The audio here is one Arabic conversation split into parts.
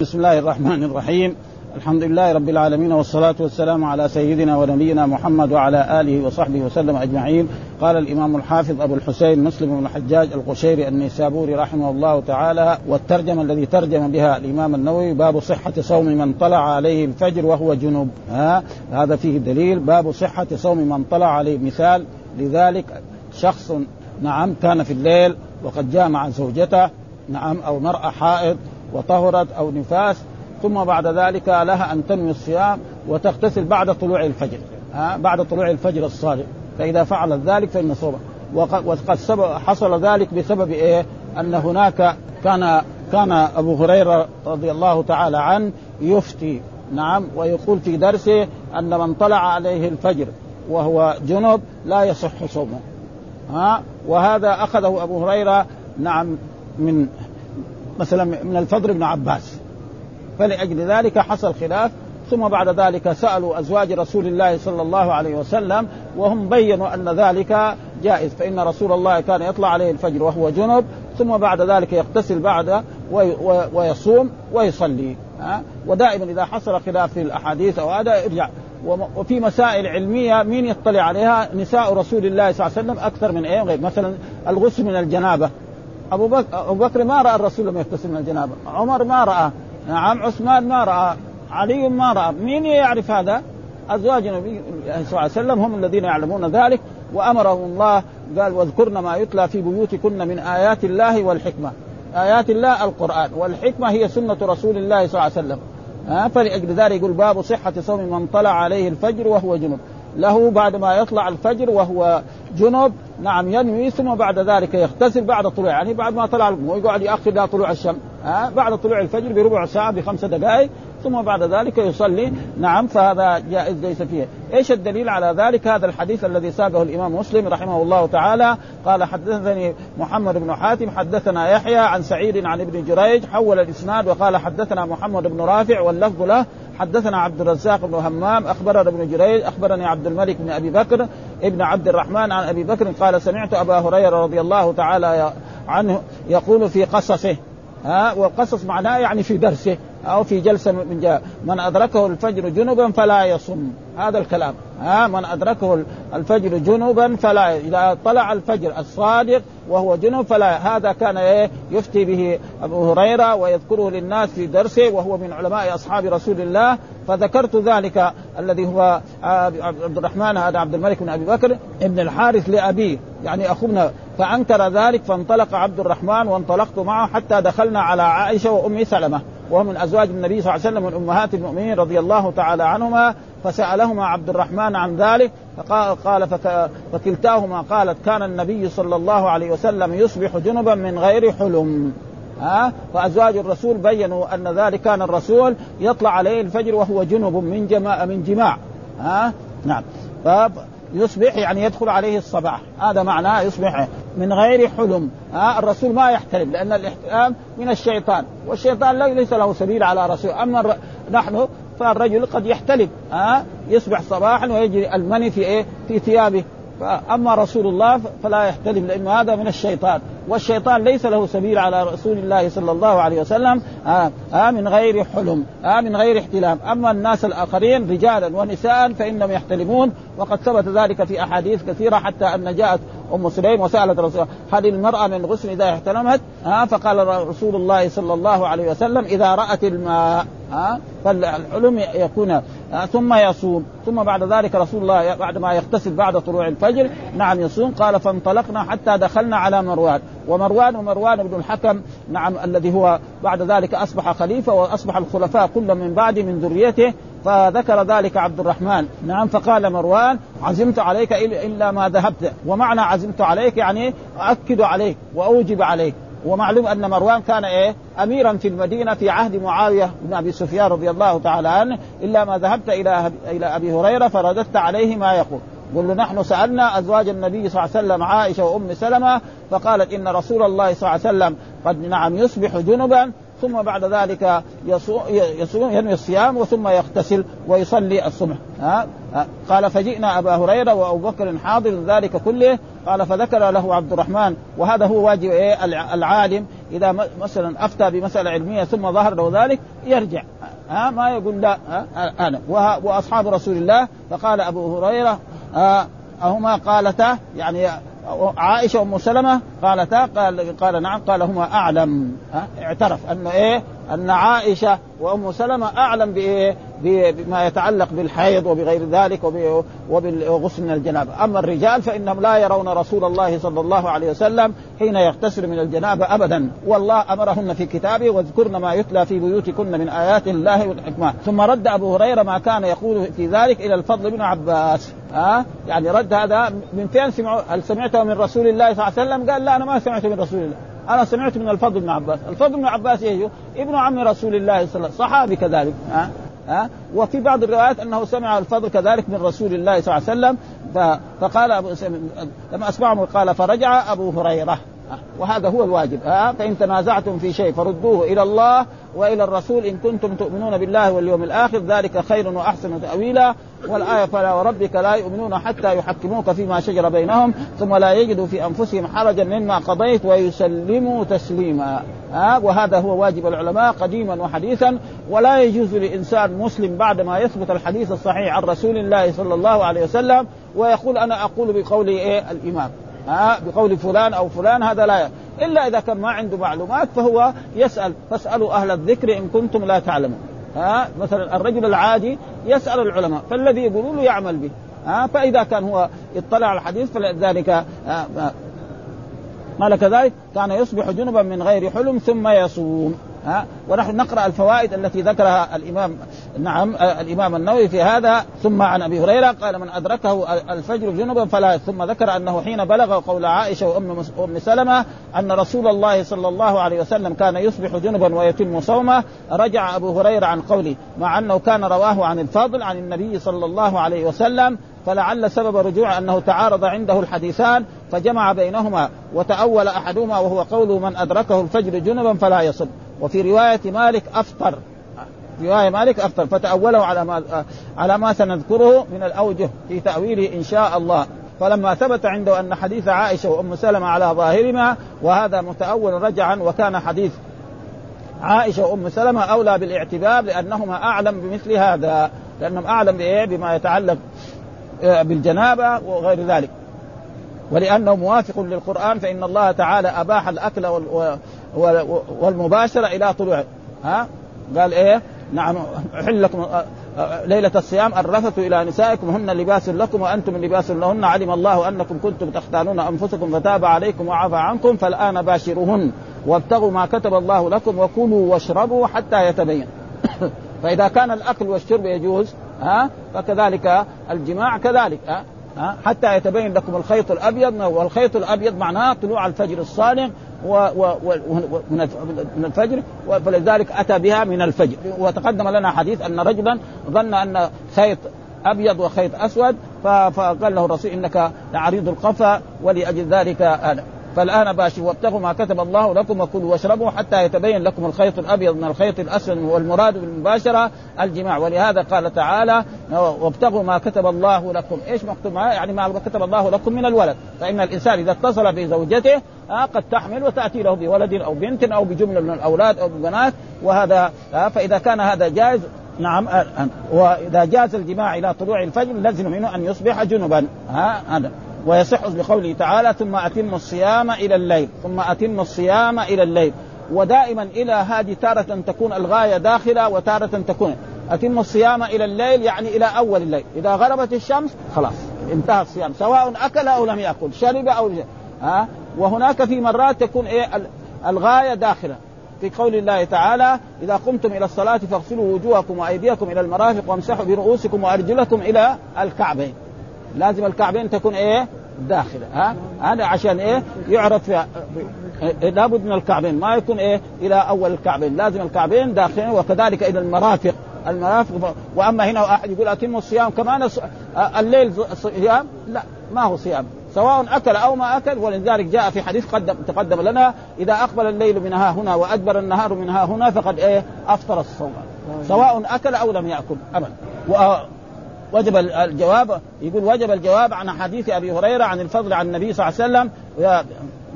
بسم الله الرحمن الرحيم. الحمد لله رب العالمين والصلاة والسلام على سيدنا ونبينا محمد وعلى آله وصحبه وسلم أجمعين. قال الإمام الحافظ أبو الحسين مسلم بن الحجاج القشيري النيسابوري رحمه الله تعالى والترجمة الذي ترجم بها الإمام النووي باب صحة صوم من طلع عليه الفجر وهو جنوب. ها؟ هذا فيه دليل. باب صحة صوم من طلع عليه مثال. لذلك شخص نعم كان في الليل وقد جامع زوجته نعم أو مرأة حائض وطهرت أو نفاس ثم بعد ذلك لها أن تنوي الصيام وتغتسل بعد طلوع الفجر ها بعد طلوع الفجر الصادق فإذا فعلت ذلك فإن صوم وقد حصل ذلك بسبب إيه؟ أن هناك كان كان أبو هريرة رضي الله تعالى عنه يفتي نعم ويقول في درسه أن من طلع عليه الفجر وهو جنب لا يصح صومه ها وهذا أخذه أبو هريرة نعم من مثلا من الفضل بن عباس. فلأجل ذلك حصل خلاف ثم بعد ذلك سألوا أزواج رسول الله صلى الله عليه وسلم وهم بينوا أن ذلك جائز فإن رسول الله كان يطلع عليه الفجر وهو جنب ثم بعد ذلك يغتسل بعد ويصوم ويصلي. ها؟ ودائما إذا حصل خلاف في الأحاديث أو هذا ارجع. وفي مسائل علمية مين يطلع عليها؟ نساء رسول الله صلى الله عليه وسلم أكثر من إيه؟ غير. مثلا الغسل من الجنابة. أبو بكر أبو بكر ما رأى الرسول لما يغتسل من الجنابة، عمر ما رأى، نعم عثمان ما رأى، علي ما رأى، مين يعرف هذا؟ أزواج النبي صلى الله عليه وسلم هم الذين يعلمون ذلك وأمرهم الله قال واذكرن ما يتلى في بيوتكن من آيات الله والحكمة. آيات الله القرآن والحكمة هي سنة رسول الله صلى الله عليه وسلم. فلأجل ذلك يقول باب صحة صوم من طلع عليه الفجر وهو جنب له بعد ما يطلع الفجر وهو جنب نعم ينوي ثم بعد ذلك يغتسل بعد طلوع يعني بعد ما طلع ويقعد يأخر إلى طلوع الشمس ها بعد طلوع الفجر بربع ساعة بخمس دقائق ثم بعد ذلك يصلي نعم فهذا جائز ليس فيه. إيش الدليل على ذلك؟ هذا الحديث الذي ساقه الإمام مسلم رحمه الله تعالى قال حدثني محمد بن حاتم حدثنا يحيى عن سعيد عن ابن جريج حول الإسناد وقال حدثنا محمد بن رافع واللفظ له حدثنا عبد الرزاق بن همام أخبرنا ابن جريج أخبرني عبد الملك بن أبي بكر ابن عبد الرحمن عن أبي بكر قال سمعت أبا هريرة رضي الله تعالى عنه يقول في قصصه ها والقصص معناه يعني في درسه أو في جلسة من جاء من أدركه الفجر جنبا فلا يصم. هذا الكلام ها من أدركه الفجر جنبا فلا إذا طلع الفجر الصادق وهو جنب فلا هذا كان إيه يفتي به أبو هريرة ويذكره للناس في درسه وهو من علماء أصحاب رسول الله. فذكرت ذلك الذي هو عبد الرحمن هذا عبد الملك بن أبي بكر ابن الحارث لأبيه. يعني أخونا فأنكر ذلك فانطلق عبد الرحمن وانطلقت معه حتى دخلنا على عائشة وأم سلمة وهو من أزواج النبي صلى الله عليه وسلم من أمهات المؤمنين رضي الله تعالى عنهما. فسألهما عبد الرحمن عن ذلك فقال قال فكلتاهما قالت كان النبي صلى الله عليه وسلم يصبح جنبا من غير حلم. ها؟ فأزواج الرسول بينوا أن ذلك كان الرسول يطلع عليه الفجر وهو جنب من جماع من جماع. ها؟ نعم. يصبح يعني يدخل عليه الصباح. هذا معناه يصبح من غير حلم. ها؟ الرسول ما يحترم لأن الاحترام من الشيطان والشيطان ليس له سبيل على رسول. أما نحن فالرجل قد يحتلم ها؟ يصبح صباحا ويجري المني في إيه؟ في ثيابه. اما رسول الله فلا يحتلم لأنه هذا من الشيطان. والشيطان ليس له سبيل على رسول الله صلى الله عليه وسلم آه من غير حلم آه من غير احتلام. أما الناس الآخرين رجالا ونساء فانهم يحتلمون وقد ثبت ذلك في أحاديث كثيرة حتى أن جاءت أم سليم وسألت رسول هل المرأة من الغسل إذا احتلمت آه فقال رسول الله صلى الله عليه وسلم إذا رأت الماء آه فالحلم يكون ثم يصوم ثم بعد ذلك رسول الله بعد ما يغتسل بعد طلوع الفجر نعم يصوم قال فانطلقنا حتى دخلنا على مروان ومروان ومروان بن الحكم نعم الذي هو بعد ذلك أصبح خليفة وأصبح الخلفاء كل من بعد من ذريته فذكر ذلك عبد الرحمن. نعم فقال مروان عزمت عليك إلا ما ذهبت. ومعنى عزمت عليك يعني أؤكد عليك وأوجب عليك. ومعلوم أن مروان كان إيه؟ اميرا في المدينة في عهد معاوية بن أبي سفيان رضي الله تعالى عنه إلا ما ذهبت إلى إلى أبي هريرة فرددت عليه ما يقول. قل له نحن سألنا أزواج النبي صلى الله عليه وسلم عائشة وأم سلمة فقالت إن رسول الله صلى الله عليه وسلم قد نعم يصبح جنبا ثم بعد ذلك يصوم ينوي الصيام وثم يغتسل ويصلي الصبح. ها؟ قال فجئنا أبا هريرة وأبو بكر حاضر ذلك كله قال فذكر له عبد الرحمن. وهذا هو واجب إيه؟ العالم إذا مثلا أفتى بمسألة علمية ثم ظهر له ذلك يرجع. ها ما يقول لا أنا وأصحاب رسول الله فقال أبو هريرة أهما قالتا يعني عائشة ام سلمة قالتا قال قال نعم قال هما أعلم اعترف انه إيه أن عائشة وأم سلمة أعلم بإيه بما يتعلق بالحيض وبغير ذلك وبالغسل من الجنابة، أما الرجال فإنهم لا يرون رسول الله صلى الله عليه وسلم حين يغتسل من الجنابة ابدا، والله أمرهن في كتابه واذكرن ما يتلى في بيوتكن من آيات الله والحكمة، ثم رد أبو هريرة ما كان يقول في ذلك إلى الفضل بن عباس، ها؟ يعني رد هذا من فين سمعوا؟ هل سمعته من رسول الله صلى الله عليه وسلم؟ قال لا أنا ما سمعته من رسول الله، أنا سمعت من الفضل بن عباس، الفضل بن عباس إيش؟ ابن عم رسول الله صلى الله عليه وسلم، صحابي كذلك، ها؟ ها؟ وفي بعض الروايات أنه سمع الفضل كذلك من رسول الله صلى الله عليه وسلم فقال أبو لما اسمعهم قال فرجع أبو هريرة. وهذا هو الواجب. ها؟ فإن تنازعتم في شيء فردوه إلى الله وإلى الرسول إن كنتم تؤمنون بالله واليوم الآخر ذلك خير وأحسن تأويلا. والآية فلا وربك لا يؤمنون حتى يحكموك فيما شجر بينهم ثم لا يجدوا في أنفسهم حرجا مما قضيت ويسلموا تسليما. ها؟ وهذا هو واجب العلماء قديما وحديثا. ولا يجوز لإنسان مسلم بعد ما يثبت الحديث الصحيح عن رسول الله صلى الله عليه وسلم ويقول أنا أقول بقول إيه؟ الامام ها بقول فلان أو فلان هذا لا إلا إذا كان ما عنده معلومات فهو يسأل فاسألوا أهل الذكر إن كنتم لا تعلمون. ها مثلا الرجل العادي يسأل العلماء فالذي يقولون له يعمل به. ها فإذا كان هو اطلع على الحديث فلذلك قال كذلك كان يصبح جنبا من غير حلم ثم يصوم. ها؟ ونحن نقرأ الفوائد التي ذكرها الإمام نعم الإمام النووي في هذا. ثم عن أبي هريرة قال من أدركه الفجر جنبا فلا ثم ذكر أنه حين بلغ قول عائشة وأم ام سلمة أن رسول الله صلى الله عليه وسلم كان يصبح جنبا ويتم صومه رجع أبو هريرة عن قوله مع أنه كان رواه عن الفضل عن النبي صلى الله عليه وسلم فلعل سبب رجوع أنه تعارض عنده الحديثان فجمع بينهما وتأول أحدهما وهو قول من أدركه الفجر جنبا فلا يصب وفي رواية مالك أفطر. رواية مالك أفطر. فتأوله على ما على ما سنذكره من الأوجه في تأويله إن شاء الله. فلما ثبت عنده أن حديث عائشة وأم سلمة على ظاهرهما وهذا متأول رجعا وكان حديث عائشة وأم سلمة أولى بالاعتبار لأنهما أعلم بمثل هذا لأنهم أعلم بإيه؟ بما يتعلق بالجنابة وغير ذلك. ولأنه موافق للقرآن فإن الله تعالى أباح الأكل والمباشره إلى طلوع ها؟ قال إيه؟ نعم أحل لكم ليلة الصيام الرفث إلى نسائكم هن لباس لكم وأنتم لباس لهن. علم الله أنكم كنتم تختانون أنفسكم فتاب عليكم وعفى عنكم فالآن باشروهن وابتغوا ما كتب الله لكم وكلوا واشربوا حتى يتبين. فإذا كان الأكل والشرب يجوز ها؟ فكذلك الجماع كذلك ها؟ حتى يتبين لكم الخيط الأبيض والخيط الأبيض معناه طلوع الفجر و من الفجر فلذلك أتى بها من الفجر. وتقدم لنا حديث أن رجلا ظن أن خيط أبيض وخيط أسود فقال له الرسول إنك لعريض القفا ولأجل ذلك أنا. فالآن باشروا وابتغوا ما كتب الله لكم وكلوا واشربوا حتى يتبين لكم الخيط الأبيض من الخيط الأسود والمراد بالمباشرة الجماع. ولهذا قال تعالى وابتغوا ما كتب الله لكم. إيش مكتوب يعني ما كتب الله لكم من الولد. فإن الإنسان إذا اتصل بزوجته آه قد تحمل وتأتي له بولد أو بنت أو بجملة من الأولاد أو ببنات وهذا آه فإذا كان هذا جائز نعم آه وإذا جاز الجماع إلى طلوع الفجر لازم منه أن يصبح جنبا. ها هذا. ويصح بقوله تعالى ثم أتم الصيام إلى الليل ثم أتم الصيام إلى الليل. ودائما إلى هذه تارة تكون الغاية داخلة وتارة تكون. أتم الصيام إلى الليل يعني إلى أول الليل. إذا غربت الشمس خلاص انتهى الصيام سواء أكل أو لم يأكل شرب أو ها؟ وهناك في مرات تكون إيه؟ الغاية داخلة. في قول الله تعالى إذا قمتم إلى الصلاة فاغسلوا وجوهكم وأيديكم إلى المرافق وامسحوا برؤوسكم وأرجلكم إلى الكعبين. لازم الكعبين تكون إيه؟ داخلة ها؟ هذا عشان إيه؟ يعرض فيها لابد من الكعبين ما يكون إيه؟ إلى أول الكعبين لازم الكعبين داخلين وكذلك إلى المرافق المرافق وأما هنا أحد يقول اتم الصيام كمان الليل صيام؟ لا ما هو صيام سواء أكل أو ما أكل ولذلك جاء في حديث قدم تقدم لنا إذا أقبل الليل من ها هنا وأدبر النهار من ها هنا فقد إيه؟ أفطر الصوم سواء أكل أو لم يأكل ابدا. وجب الجواب يقول وجب الجواب عن حديث أبي هريرة عن الفضل عن النبي صلى الله عليه وسلم.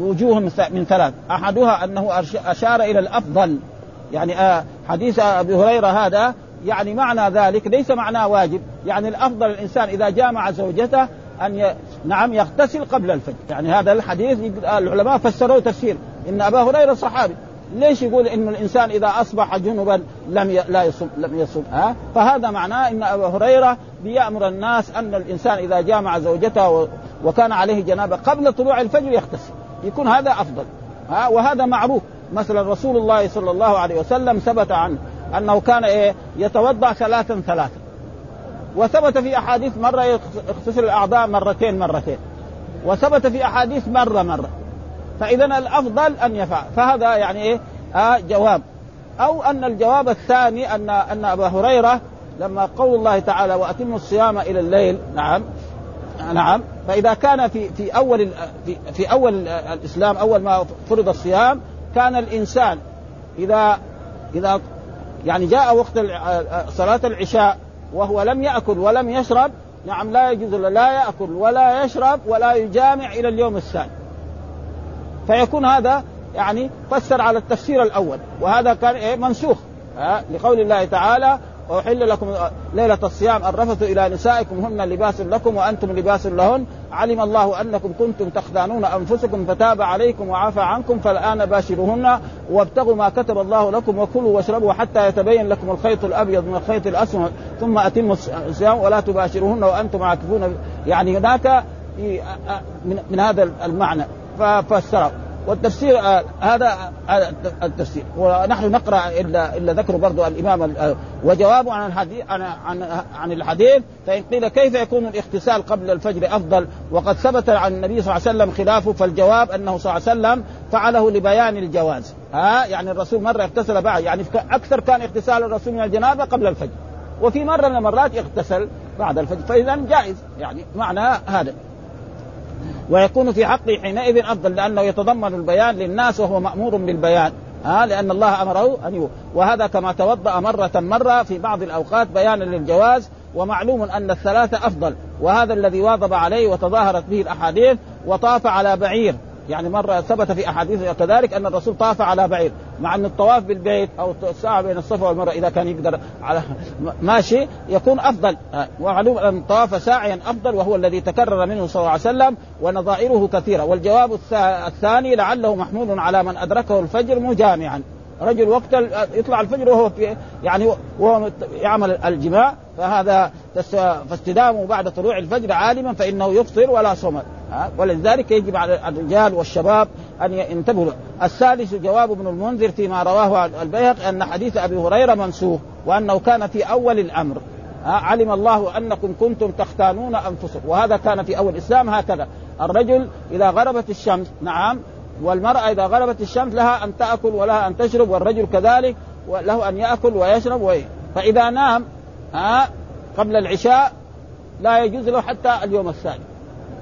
وجوه من ثلاث. أحدها أنه أشار إلى الأفضل. يعني آه حديث أبي هريرة هذا يعني معنى ذلك ليس معناه واجب. يعني الأفضل الإنسان إذا جامع زوجته أن ي... نعم يغتسل قبل الفجر. يعني هذا الحديث العلماء فسروه تفسير. إن أبا هريرة صحابي. ليش يقول إن الإنسان إذا أصبح جنبا لم ي... لا يصوم لم يصوم ها؟ فهذا معناه إن ابا هريرة بيأمر الناس أن الإنسان إذا جامع زوجته و... وكان عليه جنابة قبل طلوع الفجر يغتسل. يكون هذا أفضل ها؟ وهذا معروف. مثلا رسول الله صلى الله عليه وسلم ثبت عنه أنه كان إيه؟ يتوضأ ثلاثا ثلاثا. وثبت في أحاديث مرة يغتسل الأعضاء مرتين مرتين. وثبت في أحاديث مرة مرة. فإذا الأفضل أن يفعل. فهذا يعني إيه؟ آه جواب. أو أن الجواب الثاني ان أن أبا هريرة لما قول الله تعالى وأتموا الصيام إلى الليل نعم نعم فإذا كان في في أول في, في أول الإسلام أول ما فرض الصيام كان الإنسان اذا إذا يعني جاء وقت صلاة العشاء وهو لم يأكل ولم يشرب نعم لا يجوز لا يأكل ولا يشرب ولا يجامع إلى اليوم الثاني. فيكون هذا يعني فسر على التفسير الأول. وهذا كان إيه؟ منسوخ. لقول الله تعالى وأحل لكم ليلة الصيام الرفث إلى نسائكم هن لباس لكم وأنتم لباس لهن. علم الله أنكم كنتم تخدانون أنفسكم فتاب عليكم وعفى عنكم فالآن باشروهن وابتغوا ما كتب الله لكم وكلوا واشربوا حتى يتبين لكم الخيط الأبيض من الخيط الأسود ثم أتموا الصيام ولا تباشروهن وأنتم عاكفون. يعني هناك من هذا المعنى. ففسره والتفسير آه هذا آه التفسير. ونحن نقرأ إلا إلا ذكر برضو الإمام آه وجوابه عن الحديث عن عن, عن الحديث فإن قيل كيف يكون الاغتسال قبل الفجر أفضل؟ وقد ثبت عن النبي صلى الله عليه وسلم خلافه فالجواب أنه صلى الله عليه وسلم فعله لبيان الجواز. ها؟ يعني الرسول مرة اغتسل بعد يعني أكثر كان اغتسال الرسول من الجنابة قبل الفجر. وفي مرة من المرات اغتسل بعد الفجر فإذا جائز. يعني معنى هذا. ويكون في حقه حينئذ افضل لأنه يتضمن البيان للناس وهو مأمور بالبيان. ها لأن الله أمره أن يو وهذا كما توضأ مرة مرة في بعض الأوقات بيانا للجواز ومعلوم أن الثلاثة أفضل وهذا الذي واظب عليه وتظاهرت به الأحاديث وطاف على بعير. يعني مرة ثبت في أحاديث كذلك أن الرسول طاف على بعير مع أن الطواف بالبيت أو الساعة بين الصفا والمروة إذا كان يقدر على ماشي يكون أفضل. ومعلوم أن الطواف ساعيا أفضل وهو الذي تكرر منه صلى الله عليه وسلم ونظائره كثيرة. والجواب الثاني لعله محمول على من أدركه الفجر مجامعا. رجل وقت يطلع الفجر وهو في يعني وهو يعمل الجماع فهذا فاستدامه بعد طلوع الفجر عالما فإنه يفطر ولا صوم. ولذلك يجب على الرجال والشباب أن ينتبهوا. الثالث جواب ابن المنذر فيما رواه البيهقي أن حديث أبي هريرة منسوخ وأنه كان في أول الأمر. علم الله أنكم كنتم تختانون أنفسكم. وهذا كان في أول الإسلام هكذا. الرجل إذا غربت الشمس نعم والمرأة إذا غربت الشمس لها أن تأكل ولها أن تشرب والرجل كذلك له أن يأكل ويشرب وي. فإذا نام ها قبل العشاء لا يجوز له حتى اليوم الثاني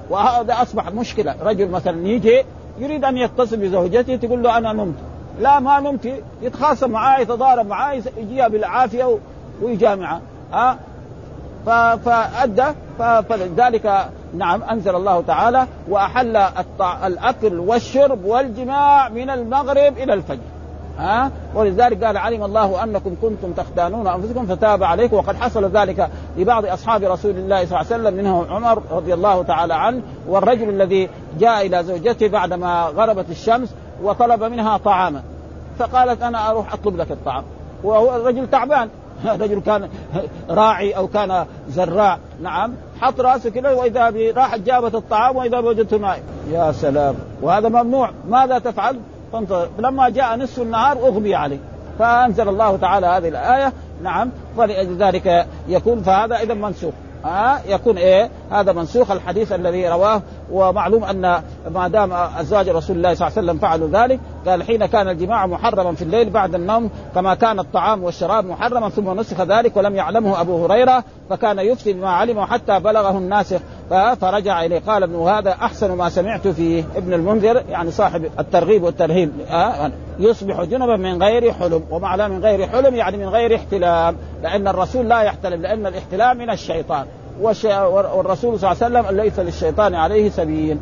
وهذا أصبح مشكلة. رجل مثلا يجي يريد أن يتصل بزوجته تقول له أنا نمت. لا ما نمت. يتخاصم معاه يتضارب معاه يجيها بالعافية ويجامعها ها؟ فأدى فلذلك نعم أنزل الله تعالى وأحل الأكل والشرب والجماع من المغرب إلى الفجر. ها؟ ولذلك قال علم الله أنكم كنتم تختانون أنفسكم فتاب عليكم. وقد حصل ذلك لبعض أصحاب رسول الله صلى الله عليه وسلم منهم عمر رضي الله تعالى عنه والرجل الذي جاء إلى زوجته بعدما غربت الشمس وطلب منها طعاما. فقالت أنا أروح أطلب لك الطعام. وهو الرجل تعبان. رجل كان راعي أو كان زراع. نعم. حط راسه كذا وإذا راحت جابت الطعام وإذا وجدت ماء. يا سلام. وهذا ممنوع. ماذا تفعل؟ فانتظر. لما جاء نصف النهار أغمي عليه فأنزل الله تعالى هذه الآية. نعم. فلذلك يكون فهذا إذا منسوخ. ها؟ يكون إيه؟ هذا منسوخ. الحديث الذي رواه ومعلوم أن ما دام أزواج رسول الله صلى الله عليه وسلم فعلوا ذلك قال حين كان الجماع محرما في الليل بعد النوم كما كان الطعام والشراب محرما ثم نسخ ذلك ولم يعلمه أبو هريرة فكان يفتي بما علمه حتى بلغه الناسخ فرجع إليه. قال ابن هذا أحسن ما سمعت فيه. ابن المنذر يعني صاحب الترغيب والترهيب يصبح جنبا من غير حلم ومعنى من غير حلم يعني من غير احتلام لأن الرسول لا يحتلم لأن الاحتلام من الشيطان. والرسول صلى الله عليه وسلم ليس للشيطان عليه سبيل.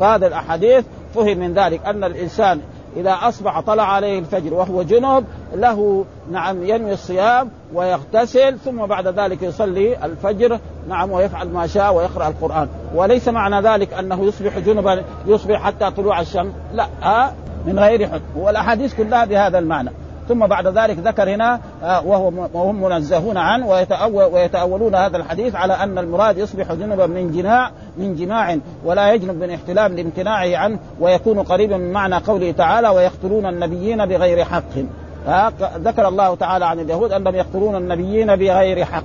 فهذا الأحاديث فهم من ذلك أن الإنسان إذا أصبح طلع عليه الفجر وهو جنب له نعم ينوي الصيام ويغتسل ثم بعد ذلك يصلي الفجر نعم ويفعل ما شاء ويقرأ القرآن. وليس معنى ذلك أنه يصبح جنبا يصبح حتى طلوع الشمس لا من غير حكم. والأحاديث كلها بهذا المعنى. ثم بعد ذلك ذكر هنا آه، وهو وهم منزهون عنه ويتأول ويتأولون هذا الحديث على أن المراد يصبح جنبا من جماع من جماع ولا يجنب من احتلام لامتناعه عنه ويكون قريبا من معنى قوله تعالى ويقتلون النبيين بغير حق ذكر الله تعالى عن اليهود انهم يقتلون النبيين بغير حق.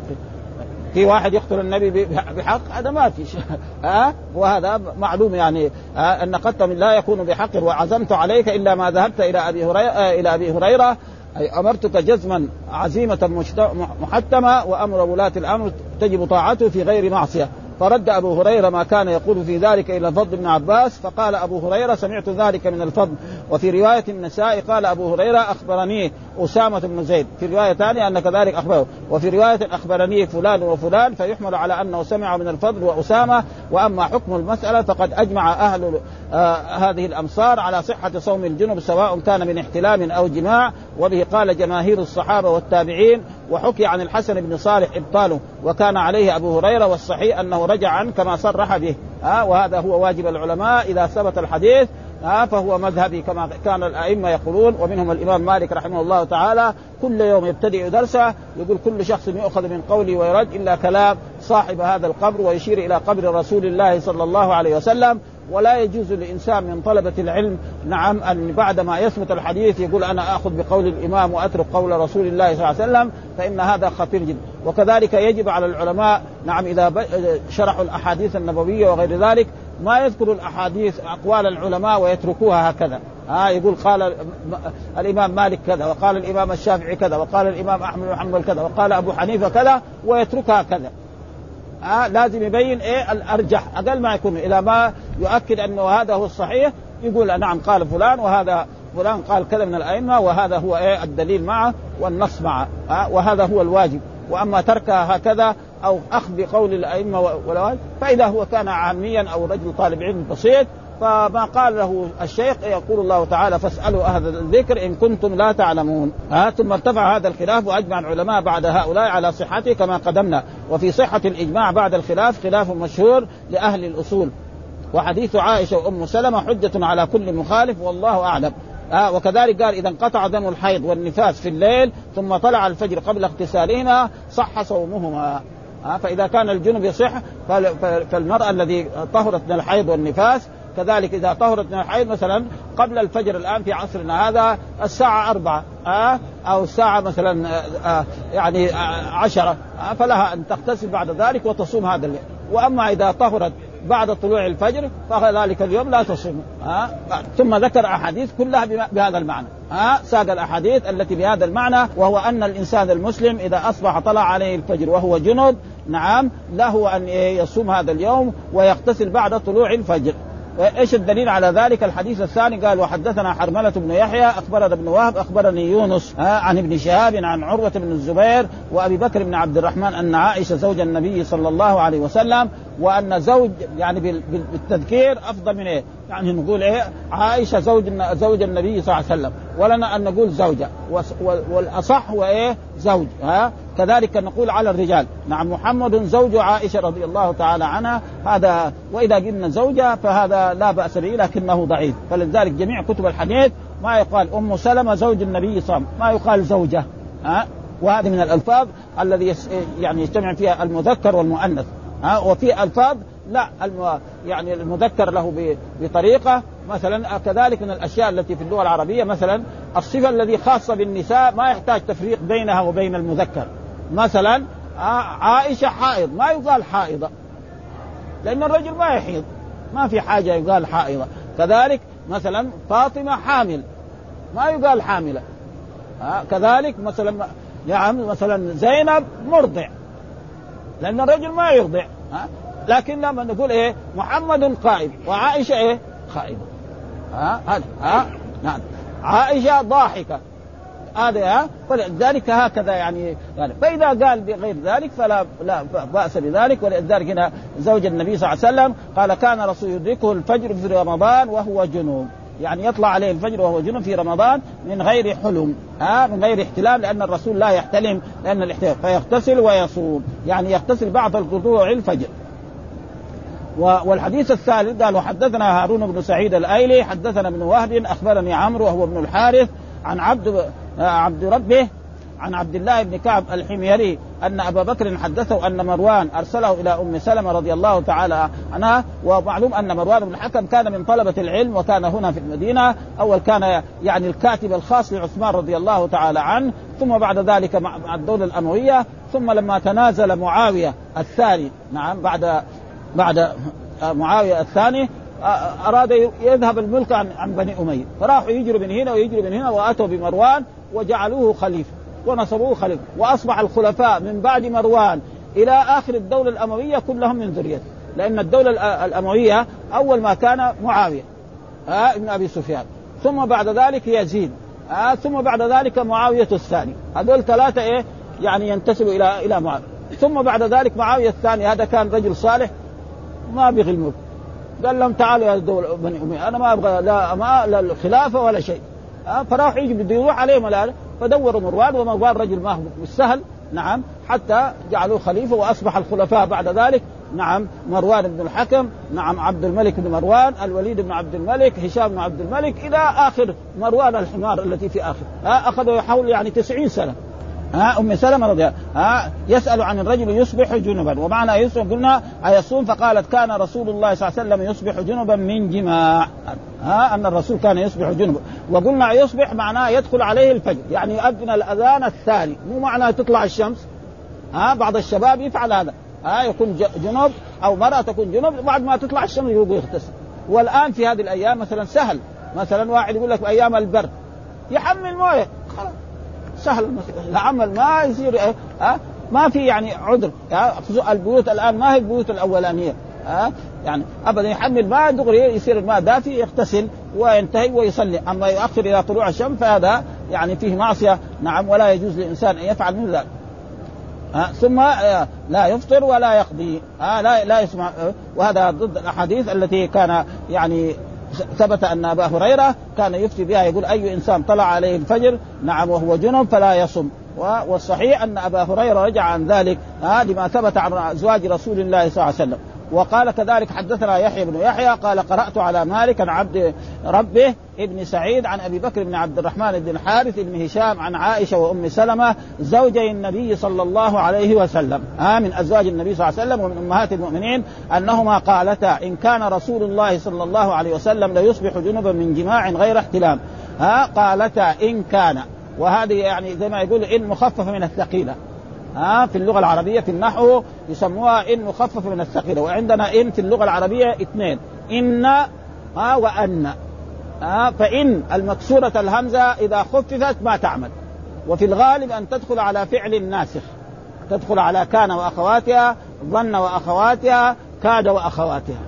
في واحد يقتل النبي بحق هذا ما في ها؟ وهذا معلوم يعني. أن قتل لا يكون بحق وعزمت عليك إلا ما ذهبت إلى أبي هريرة إلى أبي هريرة. أي أمرتك جزما عزيمة محتمة وأمر ولاة الأمر تجب طاعته في غير معصية. فرد أبو هريرة ما كان يقول في ذلك إلى الفضل بن عباس فقال أبو هريرة سمعت ذلك من الفضل. وفي رواية النساء قال أبو هريرة أخبرني أسامة بن زيد. في رواية ثانية أن كذلك أخبره. وفي رواية أخبرني فلان وفلان فيحمل على أنه سمع من الفضل وأسامة. وأما حكم المسألة فقد أجمع أهل آه هذه الأمصار على صحة صوم الجنب سواء كان من احتلام أو جماع. وبه قال جماهير الصحابة والتابعين وحكي عن الحسن بن صالح إبطاله. وكان عليه أبو هريرة والصحيح أنه رجع عنه كما صرح به. ها وهذا هو واجب العلماء إذا ثبت الحديث. ها فهو مذهبي كما كان الأئمة يقولون. ومنهم الإمام مالك رحمه الله تعالى كل يوم يبتدئ درسة يقول كل شخص يؤخذ من قولي ويرد إلا كلام صاحب هذا القبر ويشير إلى قبر رسول الله صلى الله عليه وسلم. ولا يجوز لانسان من طلبة العلم نعم أن بعد ما يثبت الحديث يقول أنا آخذ بقول الإمام وأترك قول رسول الله صلى الله عليه وسلم فإن هذا خطير جدا. وكذلك يجب على العلماء نعم إذا شرحوا الأحاديث النبوية وغير ذلك ما يذكروا الأحاديث أقوال العلماء ويتركوها هكذا. ها آه يقول قال الإمام مالك كذا وقال الإمام الشافعي كذا وقال الإمام أحمد بن حنبل كذا وقال أبو حنيفة كذا ويتركها كذا. آه لازم يبين إيه الأرجح أقل ما يكون إلى ما يؤكد أنه هذا هو الصحيح يقول نعم قال فلان وهذا فلان قال كذا من الأئمة وهذا هو إيه الدليل معه والنص معه. آه وهذا هو الواجب. وأما تركها هكذا أو أخذ بقول الأئمة ولا فإذا هو كان عاميا أو رجل طالب علم بسيط فما قال له الشيخ يقول الله تعالى فاسألوا أهل الذكر إن كنتم لا تعلمون. ها ثم ارتفع هذا الخلاف وأجمع العلماء بعد هؤلاء على صحته كما قدمنا. وفي صحة الإجماع بعد الخلاف خلاف مشهور لأهل الأصول. وحديث عائشة وأم سلمة حجة على كل مخالف والله أعلم. آه وكذلك قال إذا انقطع دم الحيض والنفاس في الليل ثم طلع الفجر قبل اغتسالهما صح صومهما. آه فإذا كان الجنب يصح فالمرأة الذي طهرت من الحيض والنفاس كذلك إذا طهرت من الحيض مثلا قبل الفجر الآن في عصرنا هذا الساعة أربعة آه أو الساعة مثلا آه, آه، يعني آه عشرة آه فلها أن تغتسل بعد ذلك وتصوم هذا الليل. وأما إذا طهرت بعد طلوع الفجر فذلك اليوم لا تصوم ها؟ ثم ذكر أحاديث كلها بهذا المعنى. ها؟ ساق الأحاديث التي بهذا المعنى وهو أن الإنسان المسلم إذا أصبح طلع عليه الفجر وهو جنب نعم له أن يصوم هذا اليوم ويغتسل بعد طلوع الفجر. إيش الدليل على ذلك؟ الحديث الثاني قال وحدثنا حرملة بن يحيى أخبرنا ابن وهب أخبرني يونس عن ابن شهاب عن عروة بن الزبير وأبي بكر بن عبد الرحمن أن عائشة زوج النبي صلى الله عليه وسلم وأن زوج يعني بالتذكير أفضل من إيه؟ يعني نقول إيه؟ عائشة زوج زوج النبي صلى الله عليه وسلم. ولنا أن نقول زوجة. والأصح هو إيه؟ زوج. ها؟ كذلك نقول على الرجال. نعم محمد زوج عائشة رضي الله تعالى عنها. هذا وإذا قلنا زوجة فهذا لا بأس به لكنه ضعيف. فلذلك جميع كتب الحديث ما يقال أم سلمة زوج النبي صلى الله عليه وسلم. ما يقال زوجة. ها؟ وهذه من الألفاظ الذي يعني يجتمع فيها المذكر والمؤنث. ها وفي ألفاظ لا. يعني المذكر له بطريقة. مثلا كذلك من الأشياء التي في اللغة العربية مثلا الصفة الذي خاصة بالنساء ما يحتاج تفريق بينها وبين المذكر. مثلا عائشة حائض ما يقال حائضة لأن الرجل ما يحيض ما في حاجة يقال حائضة. كذلك مثلا فاطمة حامل ما يقال حاملة. كذلك مثلا نعم مثلا زينب مرضع. لأن الرجل ما يرضع. ها؟ لكن لما نقول إيه؟ محمد قائم. وعائشة إيه؟ خائمه ها؟ هذا ها؟ نعم. عائشة ضاحكة. هذا ولذلك هكذا يعني, يعني فإذا قال بغير ذلك فلا لا بأس بذلك. ولذلك هنا زوج النبي صلى الله عليه وسلم قال كان رسول يدركه الفجر في رمضان وهو جنوب. يعني يطلع عليه الفجر وهو جنوب في رمضان من غير حلم ها من غير احتلام لأن الرسول لا يحتلم لأن الاحتلام فيغتسل ويصوم يعني يغتسل بعد الطلوع الفجر. والحديث الثالث قال وحدثنا هارون بن سعيد الأيلي حدثنا ابن وهب أخبرني عمرو وهو ابن الحارث عن عبد عبد ربه عن عبد الله بن كعب الحميري أن أبا بكر حدثه أن مروان أرسله إلى أم سلمة رضي الله تعالى عنها ومعلوم أن مروان بن الحكم كان من طلبة العلم وكان هنا في المدينة. أول كان يعني الكاتب الخاص لعثمان رضي الله تعالى عنه ثم بعد ذلك مع الدولة الأموية ثم لما تنازل معاوية الثاني نعم بعد بعد معاوية الثاني أراد يذهب الملك عن بني أمية. فراحوا يجروا من هنا ويجروا من هنا وأتوا بمروان وجعلوه خليفة. ونصبوه خليفه وأصبح الخلفاء من بعد مروان إلى آخر الدولة الأموية كلهم من ذريته. لأن الدولة الأموية أول ما كان معاوية ها ابن أبي سفيان. ثم بعد ذلك يزيد ها ثم بعد ذلك معاوية الثاني. هذول ثلاثة إيه؟ يعني ينتسبوا إلى إلى معاوية. ثم بعد ذلك معاوية الثاني هذا كان رجل صالح ما بيغي الملك قال لهم تعالوا يا دولة بني أمية أنا ما أبغى لا ما لا الخلافة ولا شيء. أه فراح يجي بده يروح عليهم الآن. فدوروا مروان ومروان رجل ما هو بالسهل نعم. حتى جعلوه خليفة وأصبح الخلفاء بعد ذلك. نعم. مروان بن الحكم. نعم. عبد الملك بن مروان. الوليد بن عبد الملك. هشام بن عبد الملك. إلى آخر مروان الحمار التي في آخر. أه أخذوا حول يعني تسعين سنة. ها ام سلمة رضي الله ها يسأل عن الرجل يصبح جنبا. ومعنى يصبح قلنا أيصوم فقالت كان رسول الله صلى الله عليه وسلم يصبح جنبا من جماع. ها أن الرسول كان يصبح جنبا. وقلنا يصبح معناه يدخل عليه الفجر. يعني يؤذن الأذان الثاني. مو معناه تطلع الشمس. ها بعض الشباب يفعل هذا. ها يكون جنوب أو مرأة تكون جنوب بعد ما تطلع الشمس يقوم يغتسل. والآن في هذه الأيام مثلا سهل. مثلا واحد يقول لك أيام البرد يحمل مويه. خلاص. سهل. العمل ما يصير؟ ها ما في يعني عذر. البيوت الآن ما هي البيوت الأولانية. ها يعني ابدا يحمل ماء دغري يصير الماء دافي يغتسل وينتهي ويصلي. أما يؤخر إلى طلوع الشمس فهذا يعني فيه معصية. نعم ولا يجوز للانسان أن يفعل مثل ذلك. ها ثم لا يفطر ولا يقضي. ها لا لا يسمع. وهذا ضد الأحاديث التي كان يعني ثبت أن أبا هريرة كان يفتي بها يقول أي إنسان طلع عليه الفجر نعم وهو جنب فلا يصم. والصحيح أن أبا هريرة رجع عن ذلك ها لما ثبت عن ازواج رسول الله صلى الله عليه وسلم. وقال كذلك حدثنا يحيى بن يحيى قال قرأت على مالك عن عبد ربه ابن سعيد عن أبي بكر بن عبد الرحمن بن الحارث بن هشام عن عائشة وأم سلمة زوجي النبي صلى الله عليه وسلم. ها من أزواج النبي صلى الله عليه وسلم ومن أمهات المؤمنين أنهما قالتا إن كان رسول الله صلى الله عليه وسلم ليصبح جنبا من جماع غير احتلام. ها قالتا إن كان. وهذه يعني زي ما يقول ان مخففه من الثقيلة. ها في اللغة العربية في النحو يسموها إن مخففه من الثقيله وعندنا إن في اللغة العربية اثنين إن ها وأن ها فإن المكسورة الهمزة إذا خففت ما تعمل وفي الغالب أن تدخل على فعل ناسخ تدخل على كان وأخواتها ظن وأخواتها كاد وأخواتها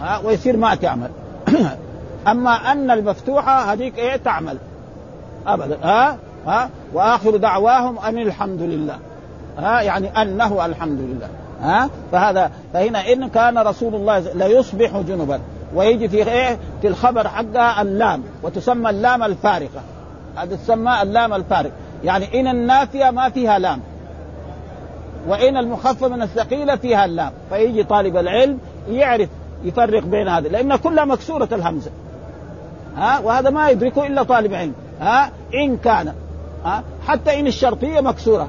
ها ويصير ما تعمل. أما أن المفتوحة هذيك إيه تعمل ابدا ها ها وآخر دعواهم أن الحمد لله. ها يعني أنه الحمد لله ها؟ فهذا فهنا إن كان رسول الله لا يصبح جنبا ويجي في إيه؟ في الخبر حقها اللام وتسمى اللام الفارقة. هذا تسمى اللام الفارق. يعني إن النافية ما فيها لام وإن المخفف من الثقيلة فيها اللام. فيجي طالب العلم يعرف يفرق بين هذا لأن كلها مكسورة الهمزة ها؟ وهذا ما يدركه إلا طالب علم ها؟ إن كان ها؟ حتى إن الشرطية مكسورة.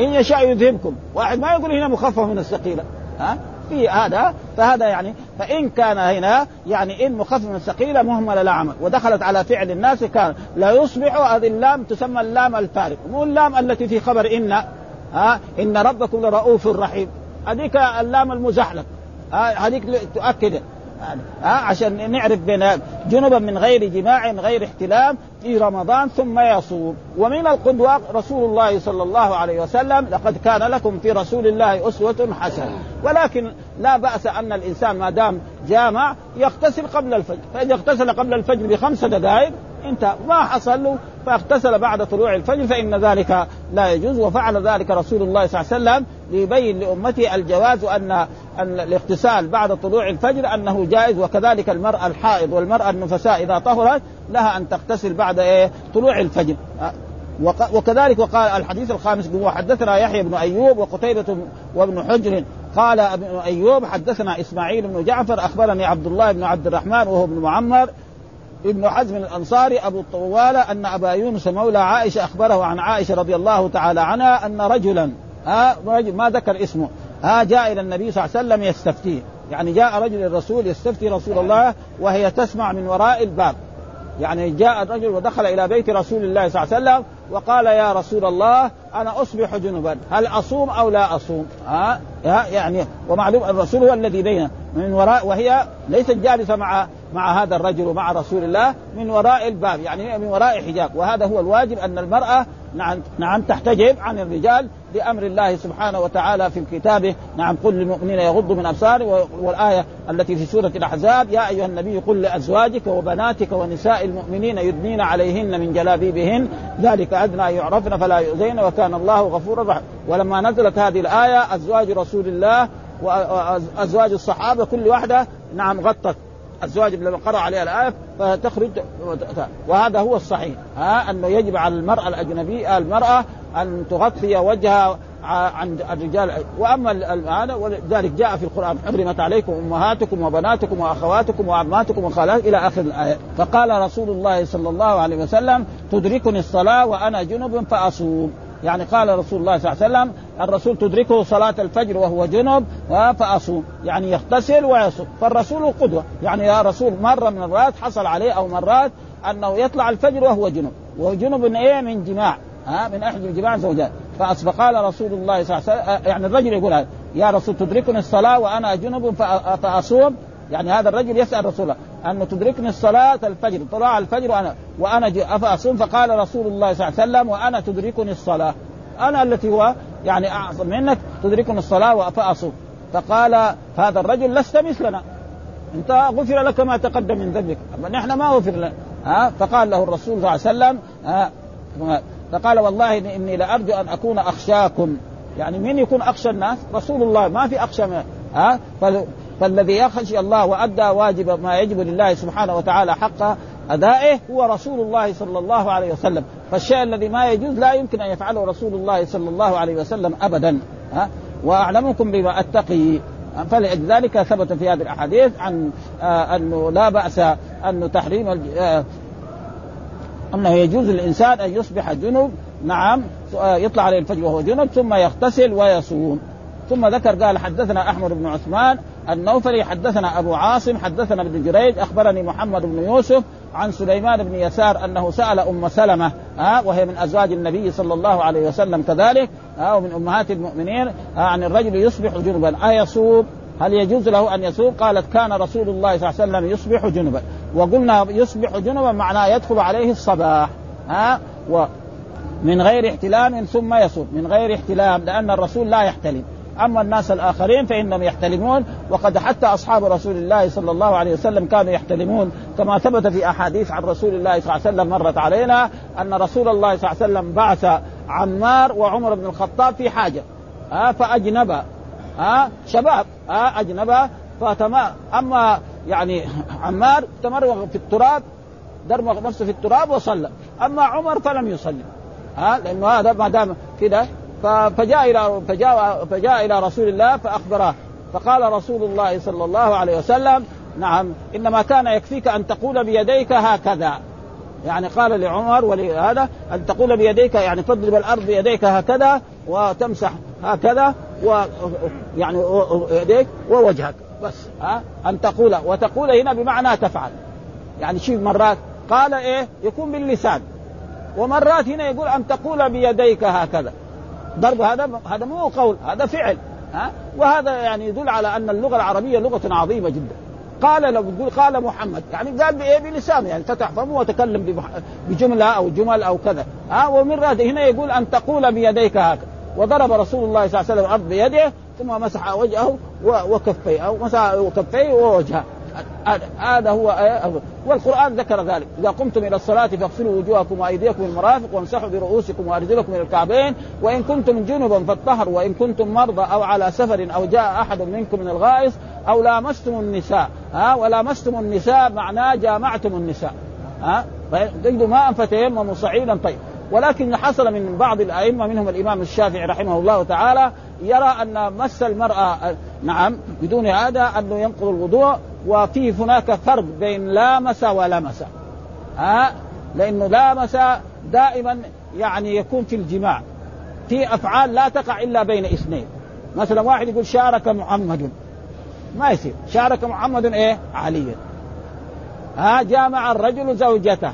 إن يشاء يذهبكم. واحد ما يقول هنا مخفف من الثقيلة. ها؟ في هذا فهذا يعني فإن كان هنا يعني إن مخفف من الثقيلة مهمله لا عمل ودخلت على فعل الناس كان لا يصبح هذه اللام تسمى اللام الفارق. مو اللام التي في خبر إن ها؟ إن ربكم لرؤوف رحيم. هذيك اللام المزحلق. هذيك تؤكد. ها عشان نعرف بين جنبا من غير جماع غير احتلام في رمضان ثم يصوم. ومن القدوة رسول الله صلى الله عليه وسلم لقد كان لكم في رسول الله أسوة حسنة. ولكن لا بأس أن الإنسان ما دام جامع يغتسل قبل الفجر. فإذا اغتسل قبل الفجر بخمس دقائق انت ما حصل له فاغتسل بعد طلوع الفجر فإن ذلك لا يجوز وفعل ذلك رسول الله صلى الله عليه وسلم ليبين لأمته الجواز وان أن الاغتسال بعد طلوع الفجر أنه جائز وكذلك المرأة الحائض والمرأة النفساء إذا طهرت لها أن تغتسل بعد إيه؟ طلوع الفجر. وكذلك وقال الحديث الخامس حدثنا يحيى بن أيوب وقتيبة وابن حجر. قال ابن أيوب حدثنا إسماعيل بن جعفر أخبرني عبد الله بن عبد الرحمن وهو ابن معمر ابن حزم الأنصاري أبو الطوالة أن أبا يونس مولى عائشة أخبره عن عائشة رضي الله تعالى عنها أن رجلا ها رجل ما ذكر اسمه ها جاء إلى النبي صلى الله عليه وسلم يستفتيه يعني جاء رجل الرسول يستفتي رسول الله وهي تسمع من وراء الباب يعني جاء الرجل ودخل إلى بيت رسول الله صلى الله عليه وسلم وقال يا رسول الله أنا أصبح جنبا هل أصوم أو لا أصوم؟ ها يعني ومعلوم الرسول هو الذي بين من وراء وهي ليست جالسة مع مع هذا الرجل ومع رسول الله من وراء الباب يعني من وراء حجاب. وهذا هو الواجب أن المرأة نعم نعم تحتجب عن الرجال بامر الله سبحانه وتعالى في كتابه. نعم قل للمؤمنين يغضوا من أبصار والآية التي في سورة الأحزاب يا أيها النبي قل لأزواجك وبناتك ونساء المؤمنين يدنين عليهن من جلابيبهن ذلك أدنى يعرفن فلا يؤذين وكان الله غفورا رحيما. ولما نزلت هذه الآية أزواج رسول الله وازواج الصحابة كل واحدة نعم غطت. الزواج لما قرأ عليها الآية فتخرج وهذا هو الصحيح. ها أنه يجب على المرأة الأجنبية المرأة أن تغطي وجهها عن الرجال. وأما هذا ولذلك جاء في القرآن حرمت عليكم أمهاتكم وبناتكم وأخواتكم وعماتكم وخالات إلى آخر الآية. فقال رسول الله صلى الله عليه وسلم تدركني الصلاة وأنا جنب فأصوم. يعني قال رسول الله صلى الله عليه وسلم الرسول تدركه صلاة الفجر وهو جنب فأصوم. يعني يغتسل ويصوم. فالرسول قدوة. يعني يا رسول مرة من المرات حصل عليه أو مرات أنه يطلع الفجر وهو جنب. وهو جنب من إيه؟ من جماع. ها من أحد جماع زوجات. فقال رسول الله صلى الله عليه وسلم يعني الرجل يقول هذا يا رسول تدركني الصلاة وأنا جنب فأصوم. يعني هذا الرجل يسأل رسوله أنه تدركني الصلاة الفجر طلع الفجر وأنا وأنا أفأصوم؟ فقال رسول الله صلى الله عليه وسلم وأنا تدركني الصلاة. أنا التي هو يعني أعظم منك تدركني الصلاة فأصوم فقال هذا الرجل لست مثلنا. أنت غفر لك ما تقدم من ذنبك. نحن ما غفر لنا ها؟ فقال له الرسول صلى الله عليه وسلم ها؟ فقال والله إني لأرجو أن أكون أخشاكم. يعني من يكون أخشى الناس؟ رسول الله ما في أخشى من ها؟ فالذي يخشي الله وأدى واجب ما يجب لله سبحانه وتعالى حق أدائه هو رسول الله صلى الله عليه وسلم. فالشيء الذي ما يجوز لا يمكن أن يفعله رسول الله صلى الله عليه وسلم ابدا. ها؟ وأعلمكم بما أتقي. فلذلك ثبت في هذه الأحاديث عن آه أنه لا بأس انه تحريم آه أنه يجوز للانسان أن يصبح جنب نعم آه يطلع عليه الفجر وهو جنب ثم يغتسل ويصوم. ثم ذكر قال حدثنا أحمد بن عثمان النوفلي حدثنا أبو عاصم حدثنا ابن جريج أخبرني محمد بن يوسف عن سليمان بن يسار أنه سأل أم سلمة ها وهي من أزواج النبي صلى الله عليه وسلم كذلك ها ومن أمهات المؤمنين عن الرجل يصبح جنبا. ايصوم هل يجوز له أن يصوم؟ قالت كان رسول الله صلى الله عليه وسلم يصبح جنبا. وقلنا يصبح جنبا معناه يدخل عليه الصباح ها و من غير احتلام ثم يصوم من غير احتلام لأن الرسول لا يحتلم. أما الناس الآخرين فانهم يحتلمون وقد حتى أصحاب رسول الله صلى الله عليه وسلم كانوا يحتلمون. كما ثبت في أحاديث عن رسول الله صلى الله عليه وسلم مرت علينا أن رسول الله صلى الله عليه وسلم بعث عمار وعمر بن الخطاب في حاجة. ها فاجنبا ها شباب. ها اجنبا فتما أما يعني عمار تمرغ في التراب درمغ نفسه في التراب وصلى. أما عمر فلم يصلي. ها لأنه هذا ما دام كده فجاء إلى فجاء فجاء إلى رسول الله فاخبره فقال رسول الله صلى الله عليه وسلم نعم إنما كان يكفيك أن تقول بيديك هكذا. يعني قال لعمر ولهذا أن تقول بيديك يعني تضرب الأرض بيديك هكذا وتمسح هكذا و يعني يديك ووجهك بس ها أن تقول وتقول هنا بمعنى تفعل. يعني شيء مرات قال إيه؟ يكون باللسان. ومرات هنا يقول أن تقول بيديك هكذا. ضرب هذا هذا مو قول هذا فعل ها؟ وهذا يعني يدل على أن اللغة العربية لغة عظيمة جدا. قال لو بتقول قال محمد يعني قال بإيه؟ بلسانه يعني فتح فمه وتكلم بجملة أو جمل أو كذا ها؟ ومن هنا يقول أن تقول بيديك هكذا. وضرب رسول الله صلى الله عليه وسلم الأرض بيده ثم مسح وجهه وكفيه أو مسح كفيه ووجهه. هذا هو والقرآن ذكر ذلك. إذا قمتم إلى الصلاة فاغسلوا وجوهكم وأيديكم المرافق وامسحوا برؤوسكم وأرجلكم إلى الكعبين. وإن كنتم جنبا فاطهروا وإن كنتم مرضى أو على سفر أو جاء أحد منكم من الغائص أو لامستم النساء. ها؟ ولامستم النساء معناه جامعتم النساء. ها؟ تجدوا ماء فتيمموا صعيدا. طيب ولكن حصل من بعض الأئمة منهم الإمام الشافعي رحمه الله تعالى يرى أن مس المرأة نعم بدون هذا أنه ينقض الوضوء. وفي هناك فرق بين لامس ولمس ها؟ لأنه لامس دائما يعني يكون في الجماع. في أفعال لا تقع إلا بين اثنين. مثلا واحد يقول شارك محمد. ما يصير. شارك محمد إيه؟ عليا ها؟ جامع الرجل زوجته.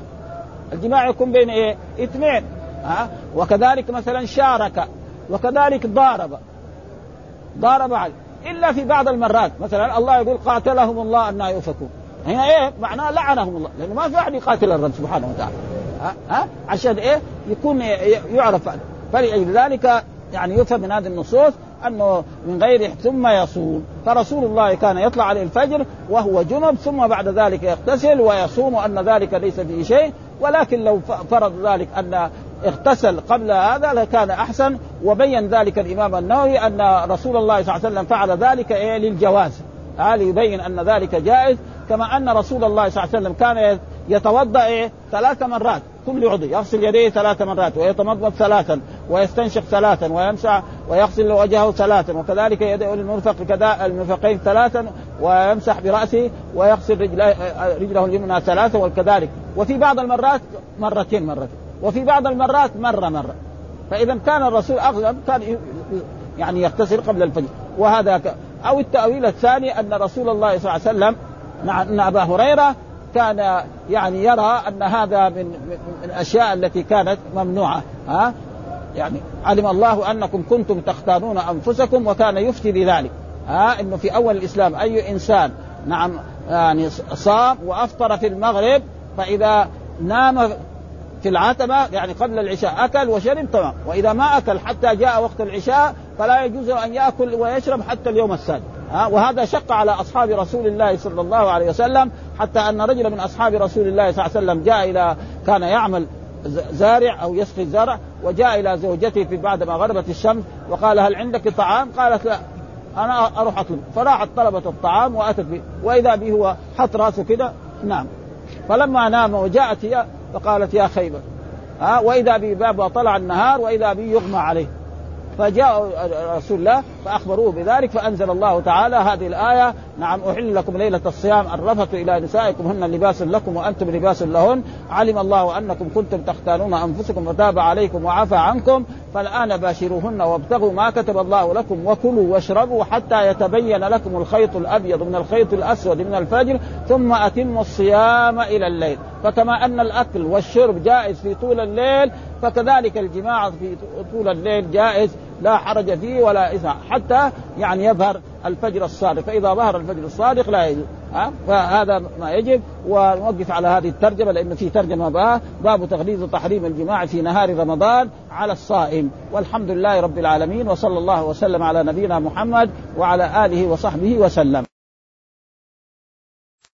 الجماع يكون بين إيه؟ اثنين. ها؟ وكذلك مثلا شارك. وكذلك ضارب. ضارب علي. إلا في بعض المرات. مثلا الله يقول قاتلهم الله أن يؤفكون. هنا إيه؟ معناه لعنهم الله. لأنه ما في أحد يقاتل الرب سبحانه وتعالى. ها, ها؟ عشان إيه؟ يكون يعرف. فلذلك يعني يفهم من هذه النصوص أنه من غير ثم يصوم. فرسول الله كان يطلع عليه الفجر وهو جنب ثم بعد ذلك يغتسل ويصوم أن ذلك ليس فيه شيء. ولكن لو فرض ذلك أن اغتسل قبل هذا لكان أحسن وبين ذلك الإمام النووي أن رسول الله صلى الله عليه وسلم فعل ذلك إيه للجواز. آه ليبين أن ذلك جائز كما أن رسول الله صلى الله عليه وسلم كان يتوضأ إيه ثلاث مرات. كل عضو يغسل يديه ثلاث مرات ويتمضمض ثلاثا ويستنشق ثلاثا ويمسح ويغسل وجهه ثلاثا وكذلك يده المرفق كذا المرفقين ثلاثا ويمسح برأسه ويغسل رجله, رجله اليمنى ثلاثا وكذلك. وفي بعض المرات مرتين مرتين. وفي بعض المرات مره مره فإذا كان الرسول اغلب كان يعني يغتسل قبل الفجر. وهذا ك... أو التأويل الثاني أن رسول الله صلى الله عليه وسلم مع أن أبا هريرة كان يعني يرى أن هذا من من الأشياء التي كانت ممنوعة. ها؟ يعني علم الله أنكم كنتم تختارون أنفسكم وكان يفتي بذلك. ها؟ إنه في أول الإسلام أي إنسان نعم يعني صام وأفطر في المغرب فإذا نام في العتبة يعني قبل العشاء أكل وشرب تمام. وإذا ما أكل حتى جاء وقت العشاء فلا يجوز أن يأكل ويشرب حتى اليوم السادس. ها؟ وهذا شق على أصحاب رسول الله صلى الله عليه وسلم حتى أن رجلا من أصحاب رسول الله صلى الله عليه وسلم جاء إلى كان يعمل زارع أو يسقي الزرع وجاء إلى زوجته في بعد ما غربت الشمس وقال هل عندك طعام؟ قالت لا أنا أروح أطلب فراحت طلبت الطعام وأتت به وإذا به هو حط راسه كده نام. فلما نام وجاءت هي فقالت يا خيبه ها وإذا بباب طلع النهار وإذا به يغمى عليه. فجاء رسول الله فأخبروه بذلك فأنزل الله تعالى هذه الآية. نعم أحل لكم ليلة الصيام الرفث إلى نسائكم هن لباس لكم وأنتم لباس لهن. علم الله أنكم كنتم تختانون أنفسكم فتاب عليكم وعفى عنكم. فالآن باشروهن وابتغوا ما كتب الله لكم وكلوا واشربوا حتى يتبين لكم الخيط الأبيض من الخيط الأسود من الفجر ثم أتموا الصيام إلى الليل. فكما أن الأكل والشرب جائز في طول الليل فكذلك الجماع في طول الليل جائز. لا حرج فيه ولا إثم حتى يعني يظهر الفجر الصادق. فإذا ظهر الفجر الصادق لا يجوز. ها؟ فهذا ما يجب. ونوقف على هذه الترجمة لأن في ترجمة باب تغليظ تحريم الجماع في نهار رمضان على الصائم. والحمد لله رب العالمين وصلى الله وسلم على نبينا محمد وعلى آله وصحبه وسلم.